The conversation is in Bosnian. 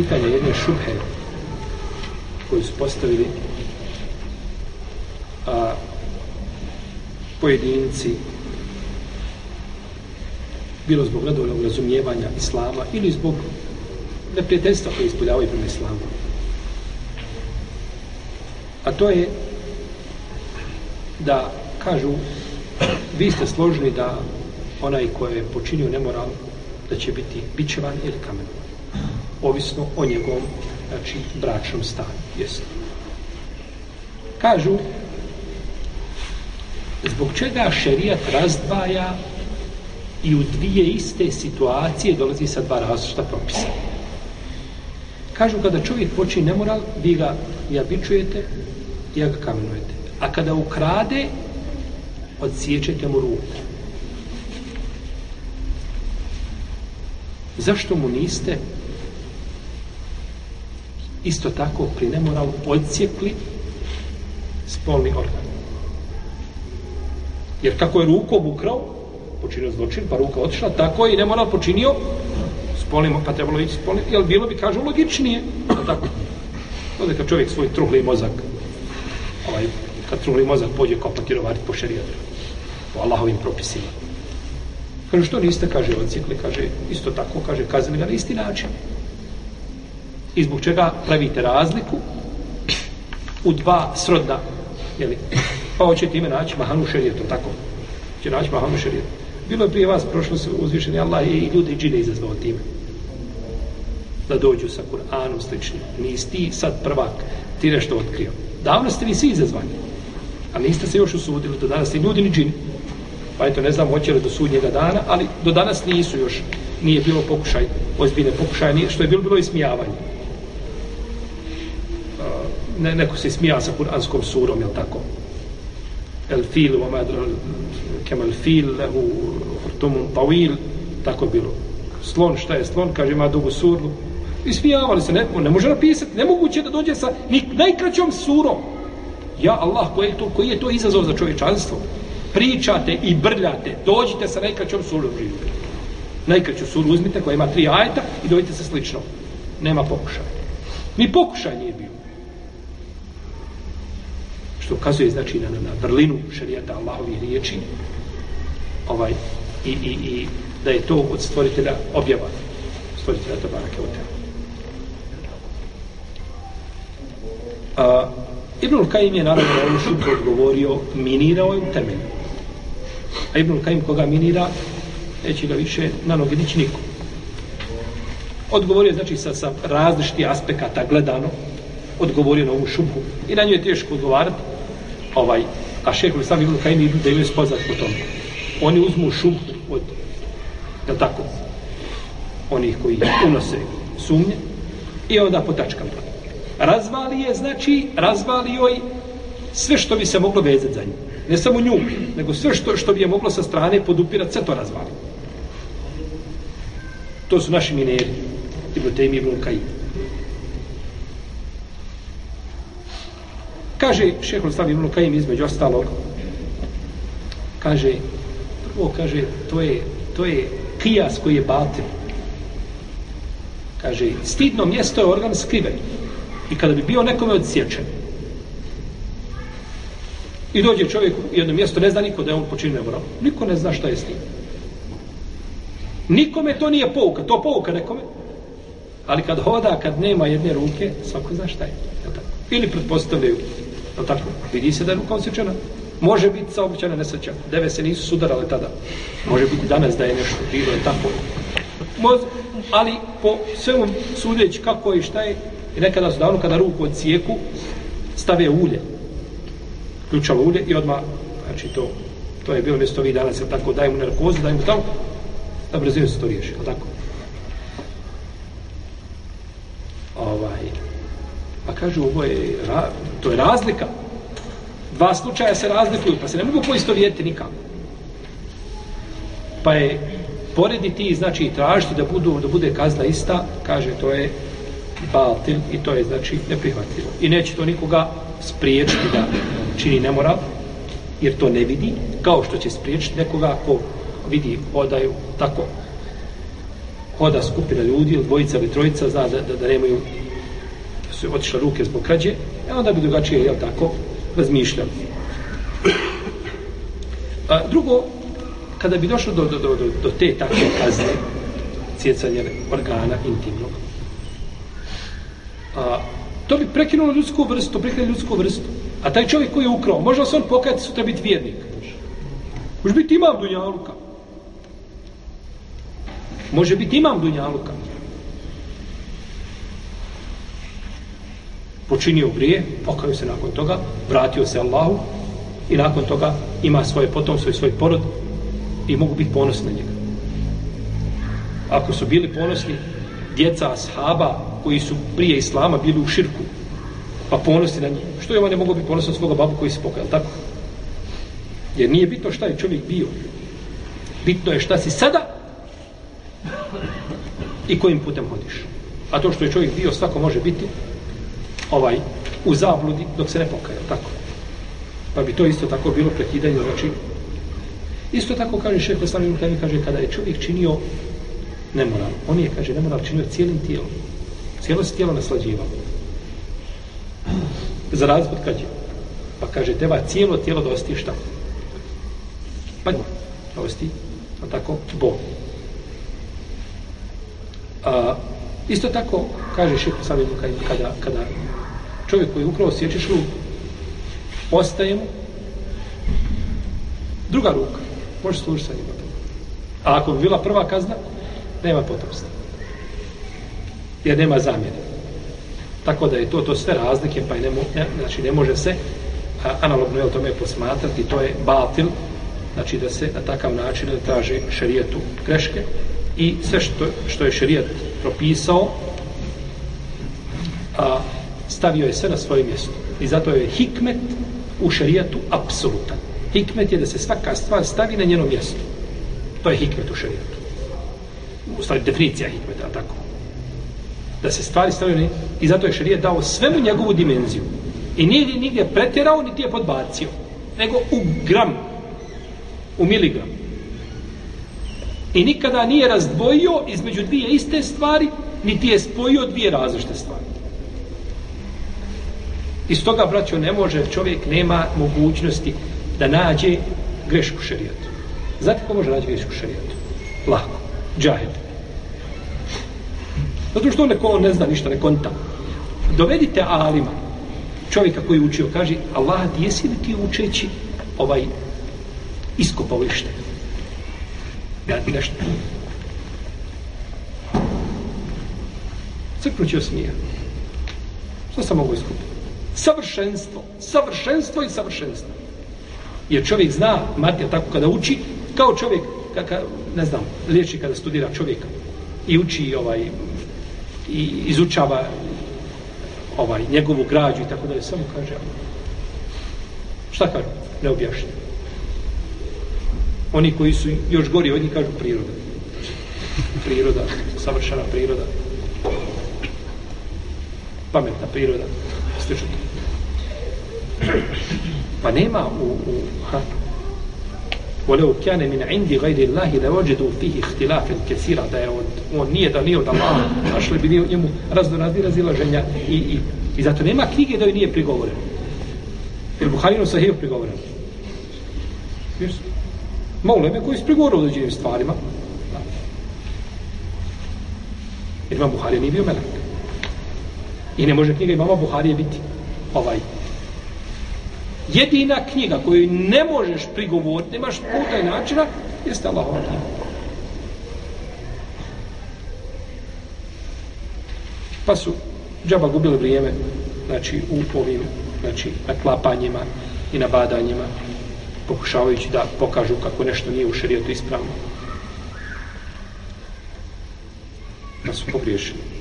pitanje jedne šubhe koju su postavili a, pojedinci bilo zbog nedovoljnog razumijevanja islama ili zbog neprijateljstva koje ispoljavaju prema islamu. A to je da kažu vi ste složili da onaj ko je počinio nemoral da će biti bićevan ili kamenovan ovisno o njegovom znači, bračnom stanju. Jesu. Kažu, zbog čega šerijat razdvaja i u dvije iste situacije dolazi sa dva različita propisa. Kažu, kada čovjek počne nemoral, vi ga jabičujete, ja ga kamenujete. A kada ukrade, odsjećete mu ruku. Zašto mu niste isto tako pri nemoralu odcijepli spolni organ. Jer kako je ruku obukrao, počinio zločin, pa ruka otišla, tako je i nemoral počinio spolnim, pa trebalo ići spolnim, jer bilo bi, kažu, logičnije. A tako. Ovdje kad čovjek svoj truhli mozak, ovaj, kad truhli mozak pođe kopati rovarit po šerijadu, po Allahovim propisima. Kaže, što niste, kaže, odcijekli, kaže, isto tako, kaže, kazali ga na isti način i zbog čega pravite razliku u dva srodna jeli, pa hoćete ime naći mahanu šerijetu, tako će naći mahanu šerijetu bilo je prije vas, prošlo se uzvišeni Allah i ljudi džine izazvao time da dođu sa Kur'anom slično nisi ti sad prvak ti nešto otkrio davno ste vi svi izazvani a niste se još usudili do danas ni ljudi ni džini pa eto ne znam hoće li do sudnjega dana ali do danas nisu još nije bilo pokušaj ozbiljne pokušaje nije, što je bilo bilo ismijavanje ne, neko se smija sa kuranskom surom, jel tako? El fil, o madr, kem el fil, lehu, hurtumun, pawil, tako je bilo. Slon, šta je slon, kaže, ima dugu suru. I smijavali se, ne, on ne može napisati, nemoguće da dođe sa ni najkraćom surom. Ja, Allah, koji je, to, koji je to izazov za čovječanstvo? Pričate i brljate, dođite sa najkraćom surom živite. Najkraću suru uzmite koja ima tri ajeta i dođite sa slično. Nema pokušaja. Ni pokušaj nije bio što ukazuje znači na, na vrlinu šarijata Allahovi riječi ovaj, i, i, i da je to od stvoritelja objava stvoritelja Tabaraka Otea. A, Ibn Al-Kaim je naravno na ovom šutu odgovorio minirao je u temelju. A Ibn Al-Kaim koga minira neće ga više na noge nići niko. Odgovorio znači sa, sa različitih aspekata gledano odgovorio na ovu šubhu i na nju je teško odgovarati ovaj, a šeheh u sami Lukaini idu da imaju spoznat po tome. Oni uzmu šubhu od, je tako, onih koji unose sumnje i onda po tačkama. Razvali je, znači, razvali joj sve što bi se moglo vezati za nju. Ne samo nju, nego sve što, što bi je moglo sa strane podupirati, sve to razvali. To su naši mineri, Ibn Taymi Ibn Kajim. Kaže šehr Ustav Ibn Kajim između ostalog, kaže, prvo kaže, to je, to je kijas koji je batil. Kaže, stidno mjesto je organ skriven. I kada bi bio nekome odsječen, I dođe čovjek u jedno mjesto, ne zna niko da je on počinio nevora. Niko ne zna šta je s njim. Nikome to nije pouka, to pouka nekome. Ali kad hoda, kad nema jedne ruke, svako zna šta je. Ili pretpostavljaju Je tako? Vidi se da je ruka osjećena. Može biti saobićena nesreća. Deve se nisu sudarale tada. Može biti danas da je nešto bilo, je tako? Moz, ali po svemu sudeći kako je i šta je, i nekada su davno kada ruku od cijeku stave ulje. Ključalo ulje i odmah, znači to, to je bilo mjesto vi danas, je tako, daj mu narkozu, daj mu tamo, na brzinu se to riješi, je tako? kažu ovo je, to je razlika. Dva slučaja se razlikuju, pa se ne mogu poisto vjeti nikako. Pa je porediti i znači i tražiti da, budu, da bude kazna ista, kaže to je baltin i to je znači neprihvatljivo. I neće to nikoga spriječiti da čini nemoral, jer to ne vidi, kao što će spriječiti nekoga ko vidi odaju tako hoda skupina ljudi, dvojica ili trojica, zna da, da, da nemaju su otišle ruke zbog krađe, e onda bi drugačije, jel tako, razmišljali. A drugo, kada bi došlo do, do, do, do, do te takve kazne, cjecanje organa intimnog, a, to bi prekinulo ljudsku vrstu, prekinulo ljudsku vrstu. A taj čovjek koji je ukrao, možda se on pokajati sutra biti vjernik. Može biti imam Dunjaluka. Može biti imam Dunjaluka. Može biti imam Dunjaluka. počinio grije, pokaju se nakon toga, vratio se Allahu i nakon toga ima svoje potomstvo i svoj porod i mogu biti ponosni na njega. Ako su bili ponosni djeca ashaba koji su prije islama bili u širku, pa ponosni na njih, što je ovo ne mogu biti ponosni na svoga babu koji se pokaja, tako? Jer nije bitno šta je čovjek bio. Bitno je šta si sada i kojim putem hodiš. A to što je čovjek bio, svako može biti ovaj u zabludi dok se ne pokaje, tako. Pa bi to isto tako bilo prekidanje, znači Isto tako kaže šeho Islam Ibn kaže, kada je čovjek činio nemoral, on je, kaže, nemoral činio cijelim tijelom. Cijelo se tijelo naslađivao. Za razvod kad je. Pa kaže, teba cijelo tijelo dosti šta? Pa njima. Dosti, a tako, bo. A, isto tako, kaže šeho Islam Ibn kada, kada čovjek koji je ukrao sječiš ruku ostaje mu druga ruka može služiti sa njima a ako bi bila prva kazna nema potomstva jer nema zamjene tako da je to to sve razlike pa je ne, ne, znači ne može se a, analogno je o tome posmatrati to je batil znači da se na takav način traži šerijetu greške i sve što, što je šerijet propisao a, stavio je sve na svoje mjesto. I zato je hikmet u šarijatu apsolutan. Hikmet je da se svaka stvar stavi na njeno mjesto. To je hikmet u šarijatu. U stvari definicija hikmeta, tako. Da se stvari stavio na I zato je šarijat dao svemu njegovu dimenziju. I nije nigdje pretjerao, niti je podbacio. Nego u gram. U miligram. I nikada nije razdvojio između dvije iste stvari, niti je spojio dvije različite stvari. Iz toga, braćo, ne može, čovjek nema mogućnosti da nađe grešku šarijetu. Znate ko može nađe grešku šarijetu? Lako. Džahed. Zato što neko on ne zna ništa, ne konta. Dovedite Alima, čovjeka koji je učio, kaže, Allah, jesi li ti učeći ovaj iskopovište? Ja ti nešto. Crkno će osmijeniti. Što sam mogu iskupiti? Savršenstvo, savršenstvo i savršenstvo. Jer čovjek zna, Matija tako kada uči, kao čovjek, kaka, ne znam, liječi kada studira čovjeka i uči ovaj, i izučava ovaj, njegovu građu i tako da je samo kaže, šta kaže, ne objašnje. Oni koji su još gori, oni kažu priroda. Priroda, savršena priroda. Pametna priroda. Pametna priroda sjećate. Pa nema u... u ha? Voleo kjane min indi gajri Allahi da ođedu u tih ihtilafen kesira, da je od, on nije da nije od Allaha, našli bi njemu raznorazni razilaženja i, i, i zato nema knjige da joj nije prigovoren. Jer Buharino Sahih prigovoren. Maulem je koji je prigovoren u određenim stvarima. Jer vam Buharino nije bio melek. I ne može knjiga imama Buharije biti ovaj jedina knjiga koju ne možeš prigovoriti, nemaš puta i načina, jeste Allahova knjiga. Pa su džaba gubili vrijeme znači, u ovim znači, naklapanjima i nabadanjima, pokušavajući da pokažu kako nešto nije u šarijetu ispravno. Pa su pogriješili.